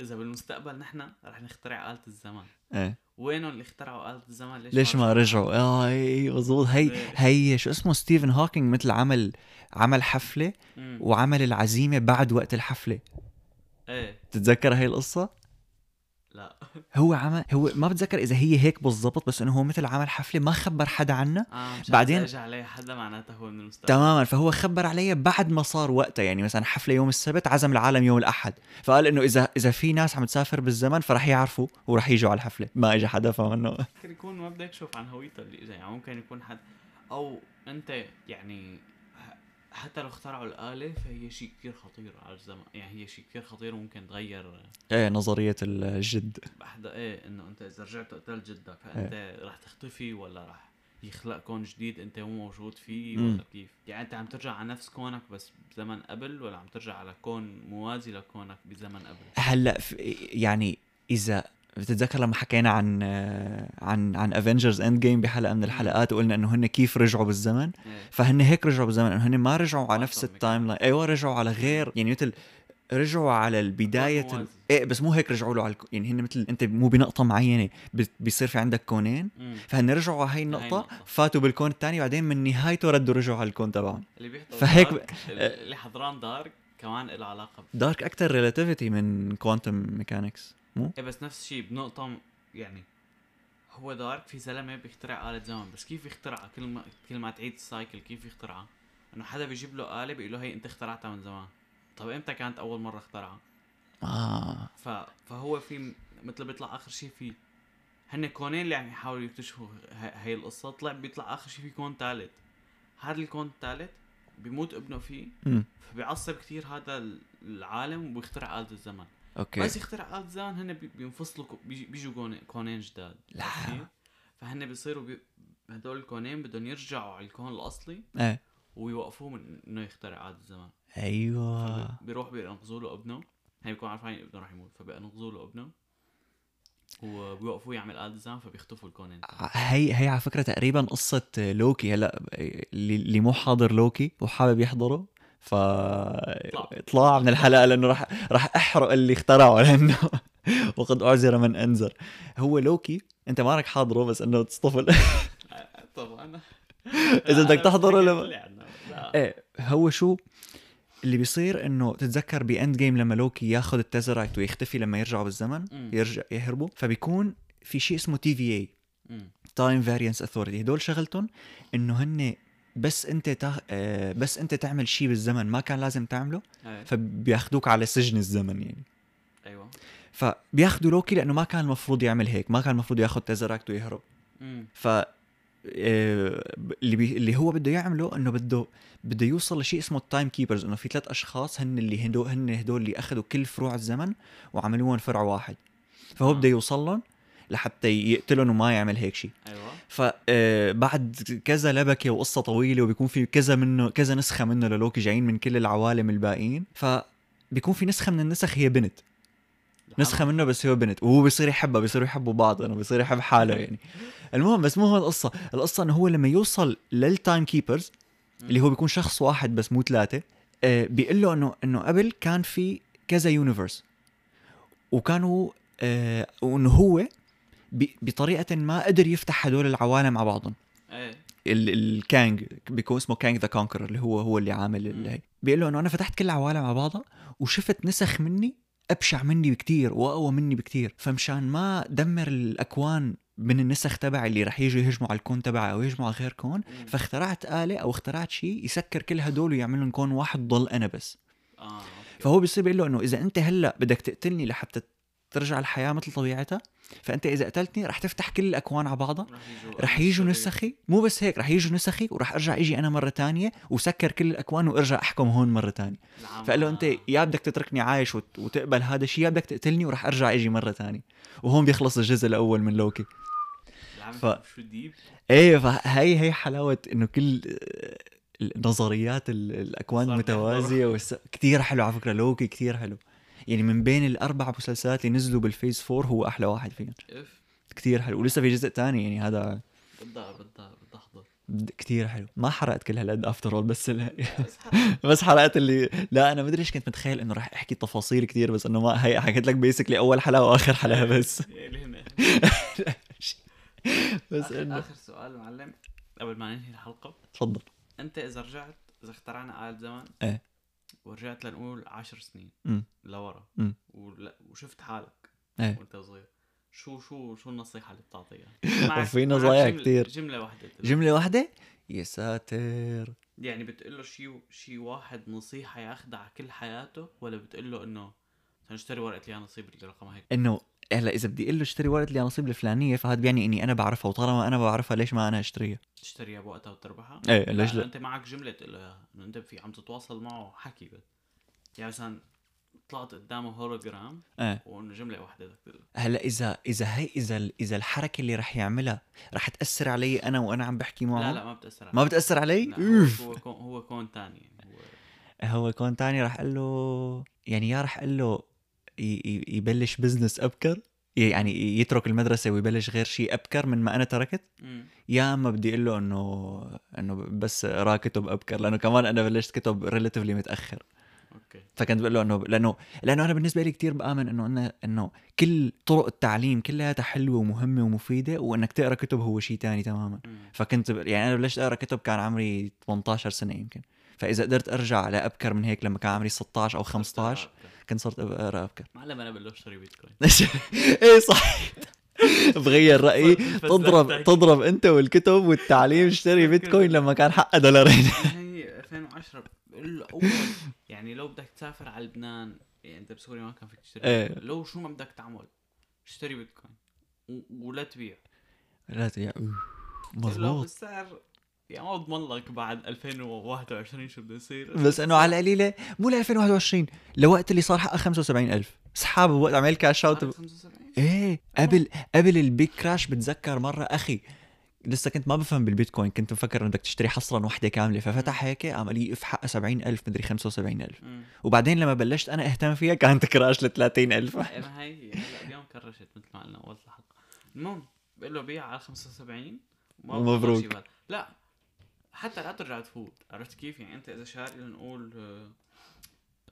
إذا بالمستقبل نحن رح نخترع آلة الزمن. إيه. وينهم اللي اخترعوا آلة الزمن؟ ليش, ليش ما رجعوا؟ آه اي مزبوط هي إيه. هي شو اسمه؟ ستيفن هوكينج مثل عمل عمل حفلة مم. وعمل العزيمة بعد وقت الحفلة. إيه. تتذكر هاي القصة؟ لا. هو عمل هو ما بتذكر إذا هي هيك بالضبط بس إنه هو مثل عمل حفلة ما خبر حدا عنها. مش بعدين- اجى عليه حدا معناته هو من المستقبل. تماما فهو خبر علي بعد ما صار وقتها يعني مثلا حفلة يوم السبت عزم العالم يوم الأحد. فقال إنه اذا إذا في ناس عم تسافر بالزمن فرح يعرفوا ورح يجوا على الحفلة. ما اجى حدا فانه ممكن يكون ما بدك تشوف عن هويته اللي اجى يعني ممكن يكون حد. أو أنت يعني حتى لو اخترعوا الآلة فهي شيء كثير خطير على الزمن. يعني هي شيء كثير خطير وممكن تغير إيه نظرية الجد. بحدا إيه إنه أنت إذا رجعت قتلت جدك فأنت رح تختفي ولا رح يخلق كون جديد أنت مو موجود فيه. ولا كيف. يعني أنت عم ترجع على نفس كونك بس بزمن قبل ولا عم ترجع على كون موازي لكونك بزمن قبل؟ هلأ يعني إذا بتتذكر لما حكينا عن عن عن Avengers Endgame بحلقة من الحلقات وقلنا إنه هن كيف رجعوا بالزمن؟ إيه. فهن هيك رجعوا بالزمن إنه هن ما رجعوا على نفس ال timeline أيوه رجعوا على غير يعني مثل رجعوا على البداية ال... إيه بس مو هيك رجعوا له على الك... يعني هن مثل أنت مو بنقطة معينة بيصير في عندك كونين. فهن رجعوا على هاي النقطة. فاتوا بالكون الثاني بعدين من نهايته ردوا رجعوا على الكون تبعهم. اللي بيحضر فهيك دارك اللي حضران Dark كمان له علاقة. ب... Dark أكثر relativity من quantum mechanics مو؟ إيه بس نفس الشيء بنقطة م- يعني هو Dark في زلمه بيخترع آلة زمن بس كيف يخترعها؟ كل ما كل ما تعيد ال cycle كيف يخترعها؟ إنه حدا بيجيب له آلة بيقول له هي أنت اخترعتها من زمان. طب إمتى كانت أول مرة اخترعها؟ آه. ف... فهو في مثل بيطلع آخر شيء في هن كونين اللي عم يحاولوا يكتشفوا ه- هاي القصة طلع بيطلع آخر شيء في كون ثالث هذا الكون الثالث بيموت ابنه فيه فبيعصب كثير هذا ال- العالم وبيخترع آلة الزمن. okay. بس يخترع الزمن هن بي- بينفصلوا بيجوا كونين, جداد لا. فهن بيصيروا بي... هدول الكونين بدهم يرجعوا على الكون الأصلي إيه. ويوقفوه من إنه يخترع آلة الزمن أيوه. بيروح بينقذوا له ابنه. هي بيكون عارفين ابنه راح يموت فبينقذوا له ابنه. وبيوقفوه يعمل آلة الزمن فبيختفوا الكونين. هي هي على فكرة تقريبا قصة لوكي. هلأ اللي مو حاضر لوكي وحابب يحضره ف اطلع من الحلقة لأنه راح راح أحرق اللي اخترعه لأنه وقد اعذر من أنذر هو لوكي أنت مالك حاضره بس أنه تصطفل طب أنا إذا بدك أنا تحضره لما-. لا. إيه هو شو اللي بيصير إنه تتذكر ب Endgame لما لوكي ياخذ ال Tesseract ويختفي لما يرجعوا بالزمن مم. يرجع يهربوا فبيكون في شيء اسمه TVA. Time Variance Authority هدول شغلتهم إنه هن بس انت تا... آه، بس انت تعمل شيء بالزمن ما كان لازم تعمله. فبياخذوك على سجن الزمن يعني أيوه فبياخذوا لوكي لأنه ما كان المفروض يعمل هيك ما كان المفروض ياخذ Tesseract ويهرب مم. ف آه، اللي بي... اللي هو بده يعمله إنه بده بده يوصل لشيء اسمه ال Time Keepers إنه في ثلاث أشخاص هن اللي هدو هن هدول اللي أخذوا كل فروع الزمن وعملوهم فرع واحد فهو آه. بده يوصل لهم لحتى يقتلهم وما يعمل هيك شيء أيوه. فبعد كذا لبكة وقصة طويلة وبيكون في كذا منه كذا نسخة منه للوكي جايين من كل العوالم الباقيين. فبيكون في نسخة من النسخ هي بنت. نسخة منه بس هو بنت. وهو بيصير يحبها بيصيروا يحبوا بعض إنه بيصير يحب حاله يعني. المهم بس مو هو القصة. القصة إنه هو لما يوصل لل Time Keepers اللي هو بيكون شخص واحد بس مو ثلاثة آه بيقول له إنه إنه قبل كان في كذا universe وكانوا آه وإنه هو بطريقة ما قدر يفتح هدول العوالم على بعضهم. إيه. ال- ال Kang بيكون اسمه Kang the Conqueror اللي هو هو اللي عامل اللي هي بيقول له إنه أنا فتحت كل العوالم على بعضها وشفت نسخ مني أبشع مني بكتير وأقوى مني بكتير. فمشان ما دمر الأكوان من النسخ تبعي اللي رح يجوا يهجموا على الكون تبعي أو يهجموا على غير كون. فاخترعت آلة أو اخترعت شيء يسكر كل هدول ويعمل لهم كون واحد ضل أنا بس. okay. فهو بيصير بيقول له إنه إذا أنت هلأ بدك تقتلني لحتى ترجع الحياة مثل طبيعتها فأنت إذا قتلتني رح تفتح كل الأكوان على بعضها رح يجوا. نسخي مو بس هيك رح يجوا نسخي ورح أرجع إجي أنا مرة تانية وسكر كل الأكوان وأرجع أحكم هون مرة تانية. العام- فقال له أنت يا بدك تتركني عايش وت- وتقبل هذا الشيء يا بدك تقتلني ورح أرجع إجي مرة تانية. وهون بيخلص الجزء الأول من لوكي. العام ف- شو deep؟ إيه فهي هي حلاوة إنه كل نظريات ال- الأكوان المتوازيه والس... كثير حلو على فكرة لوكي كثير حلو. يعني من بين الأربع مسلسلات اللي نزلوا بال Phase 4 هو أحلى واحد فيهم. اف كثير حلو. ولسه في جزء تاني يعني هذا بدها بدها بدها احضر كثير حلو. ما حرقت كل هالقد after all بس ال... بس حلقات اللي لا أنا مدري إيش كنت متخيل إنه راح أحكي تفاصيل كثير بس إنه ما هي حكيت لك basically أول حلقة وآخر حلقة بس. هنا بس آخر, انه آخر سؤال معلم قبل ما ننهي الحلقة. تفضل. أنت إذا رجعت إذا اخترعنا آلة زمن إيه. ورجعت لنقول عشر سنين أمم. لورا. ولا- وشفت حالك إيه. وانت صغير شو شو شو النصيحة اللي بتعطيها معك نصايح جملة- كتير. جملة واحدة. جملة واحدة يا ساتر يعني بتقول له شيء شيء واحد نصيحة ياخذها على كل حياته ولا بتقول له إنه اشتري ورقة لي نصيب رقمها هيك إنه هلا إذا بدي أقول له اشتري ورقه اليانصيب الفلانية فهذا بيعني إني أنا بعرفها وطالما أنا بعرفها ليش ما أنا أشتريها؟ تشتريها بوقتها وتربحها؟ إيه ليش لا أنت معك جملة تقول له إنه أنت في عم تتواصل معه حكي بس. يعني مثلا طلعت قدامه هولوجرام إيه. وإنه جملة واحدة بدك تقول هلأ إذا إذا هي إذا إذا الحركة اللي رح يعملها رح تأثر علي أنا وأنا عم بحكي معه؟ لا لا ما بتأثر عليك. ما بتأثر علي؟ أوف. هو كون هو كون ثاني يعني هو هو كون تاني رح أقول له يعني يا رح أقول له يبلش business أبكر يعني يترك المدرسة ويبلش غير شيء أبكر من ما أنا تركت. مم. يا أما بدي أقول له إنه إنه بس اقرا كتب أبكر لأنه كمان أنا بلشت كتب relatively متأخر. أوكي. فكنت بقول له إنه لأنه لأنه أنا بالنسبة لي كتير بآمن إنه إنه إنه كل طرق التعليم كلها حلوة ومهمة ومفيدة وإنك تقرأ كتب هو شيء تاني تماما. مم. فكنت يعني أنا بلشت أقرأ كتب كان عمري 18 سنة يمكن. فإذا قدرت أرجع لابكر من هيك لما كان عمري 16 أو 15 كنت صرت اقرا أبكر. معلم أنا بقول له اشتري بيتكوين. إيه صح بغير رأيي تضرب. تضرب أنت والكتب والتعليم اشتري بيتكوين لما كان حقها دولارين. هي 2010 بقول له اول يعني لو بدك تسافر على لبنان يعني أنت بسوريا ما كان فيك تشتري. بيتكوين. لو شو ما بدك تعمل اشتري بيتكوين ولا تبيع. لا لو مضبوط بالسعر يعني ما بضمن لك بعد 2021 شو بده يصير؟ بس إنه على القليله مو ل 2021 لوقت اللي صار حقها 75000 اسحاب بوقت عمل كاش اوت 75 إيه قبل قبل البيج كراش بتذكر مرة أخي. لسه كنت ما بفهم بالبيتكوين كنت مفكر انه بدك تشتري حصرا وحده كاملة. ففتح هيك لي اف حقها 70000 مدري 75000 مم. وبعدين لما بلشت أنا أهتم فيها كانت كراش ل 30000 إيه، ما هي هلا اليوم كرشت مثل ما قلنا اول الحلقة المهم بقول له بيع على 75 ما ومبروك. بضل شي بال. لا حتى لا ترجع تفوت. عرفت كيف؟ يعني أنت إذا شاري لنقول آه،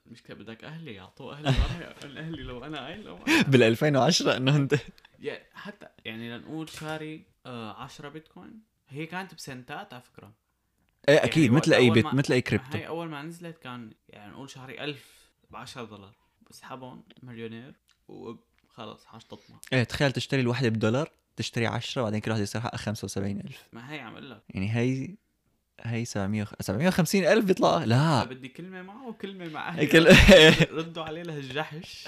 المشكلة بدك أهلي يعطوه أهلي ما رح يعطون أهلي لو أنا عيل لو بال 2010 إنه أنت. يعني حتى يعني لنقول شاري آه 10 بيتكوين. هي كانت بسنتات على فكرة. إيه أكيد يعني مثل أي بيت مثل أي كريبتو. هي أول ما نزلت كان يعني نقول شاري 1000 ب 10 دولار بسحبهم مليونير. وخلص تطمع. إيه تخيل تشتري الوحدة بدولار تشتري 10 بعدين كل واحد يصير حقها 75000 ما هي عم أقول لك. يعني هي هي 700 750 ألف بيطلع. لا. بدي كلمة معه وكلمة مع أهلي كل... ردوا عليه لهالجحش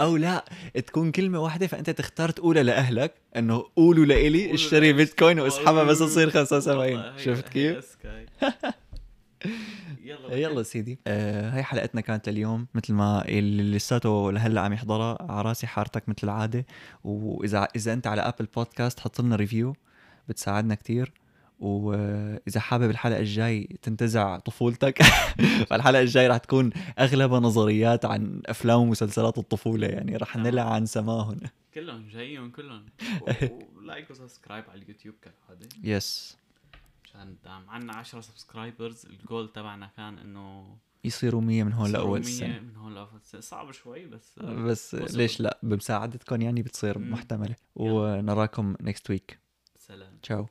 أو لا تكون كلمة واحدة فأنت تختار تقولها لأهلك إنه قولوا لإلي اشتري. بيتكوين واسحبها بس تصير والله 75 هي- شفت كيف؟ يلا. يلا سيدي. آه هاي حلقتنا كانت لليوم مثل ما اللي لساته لهلأ عم يحضرها على راسي حارتك مثل العادة. واذا إذا أنت على Apple Podcast حط لنا review بتساعدنا كتير. وإذا حابب الحلقة الجاي تنتزع طفولتك فالحلقة الجاي راح تكون أغلبها نظريات عن أفلام ومسلسلات الطفولة يعني راح تمام. نلعن سماهن كلهم جايين كلهم. و like و subscribe على اليوتيوب كالعادة. yes عشان ندعم عنا 10 subscribers. الجول تبعنا كان إنه يصيروا 100 من هون يصيروا لاول 100 السنة. من هون لأول السنة. صعب شوي بس بس. ليش لا؟ بمساعدتكم يعني بتصير. محتملة. ونراكم next week سلام. تشاو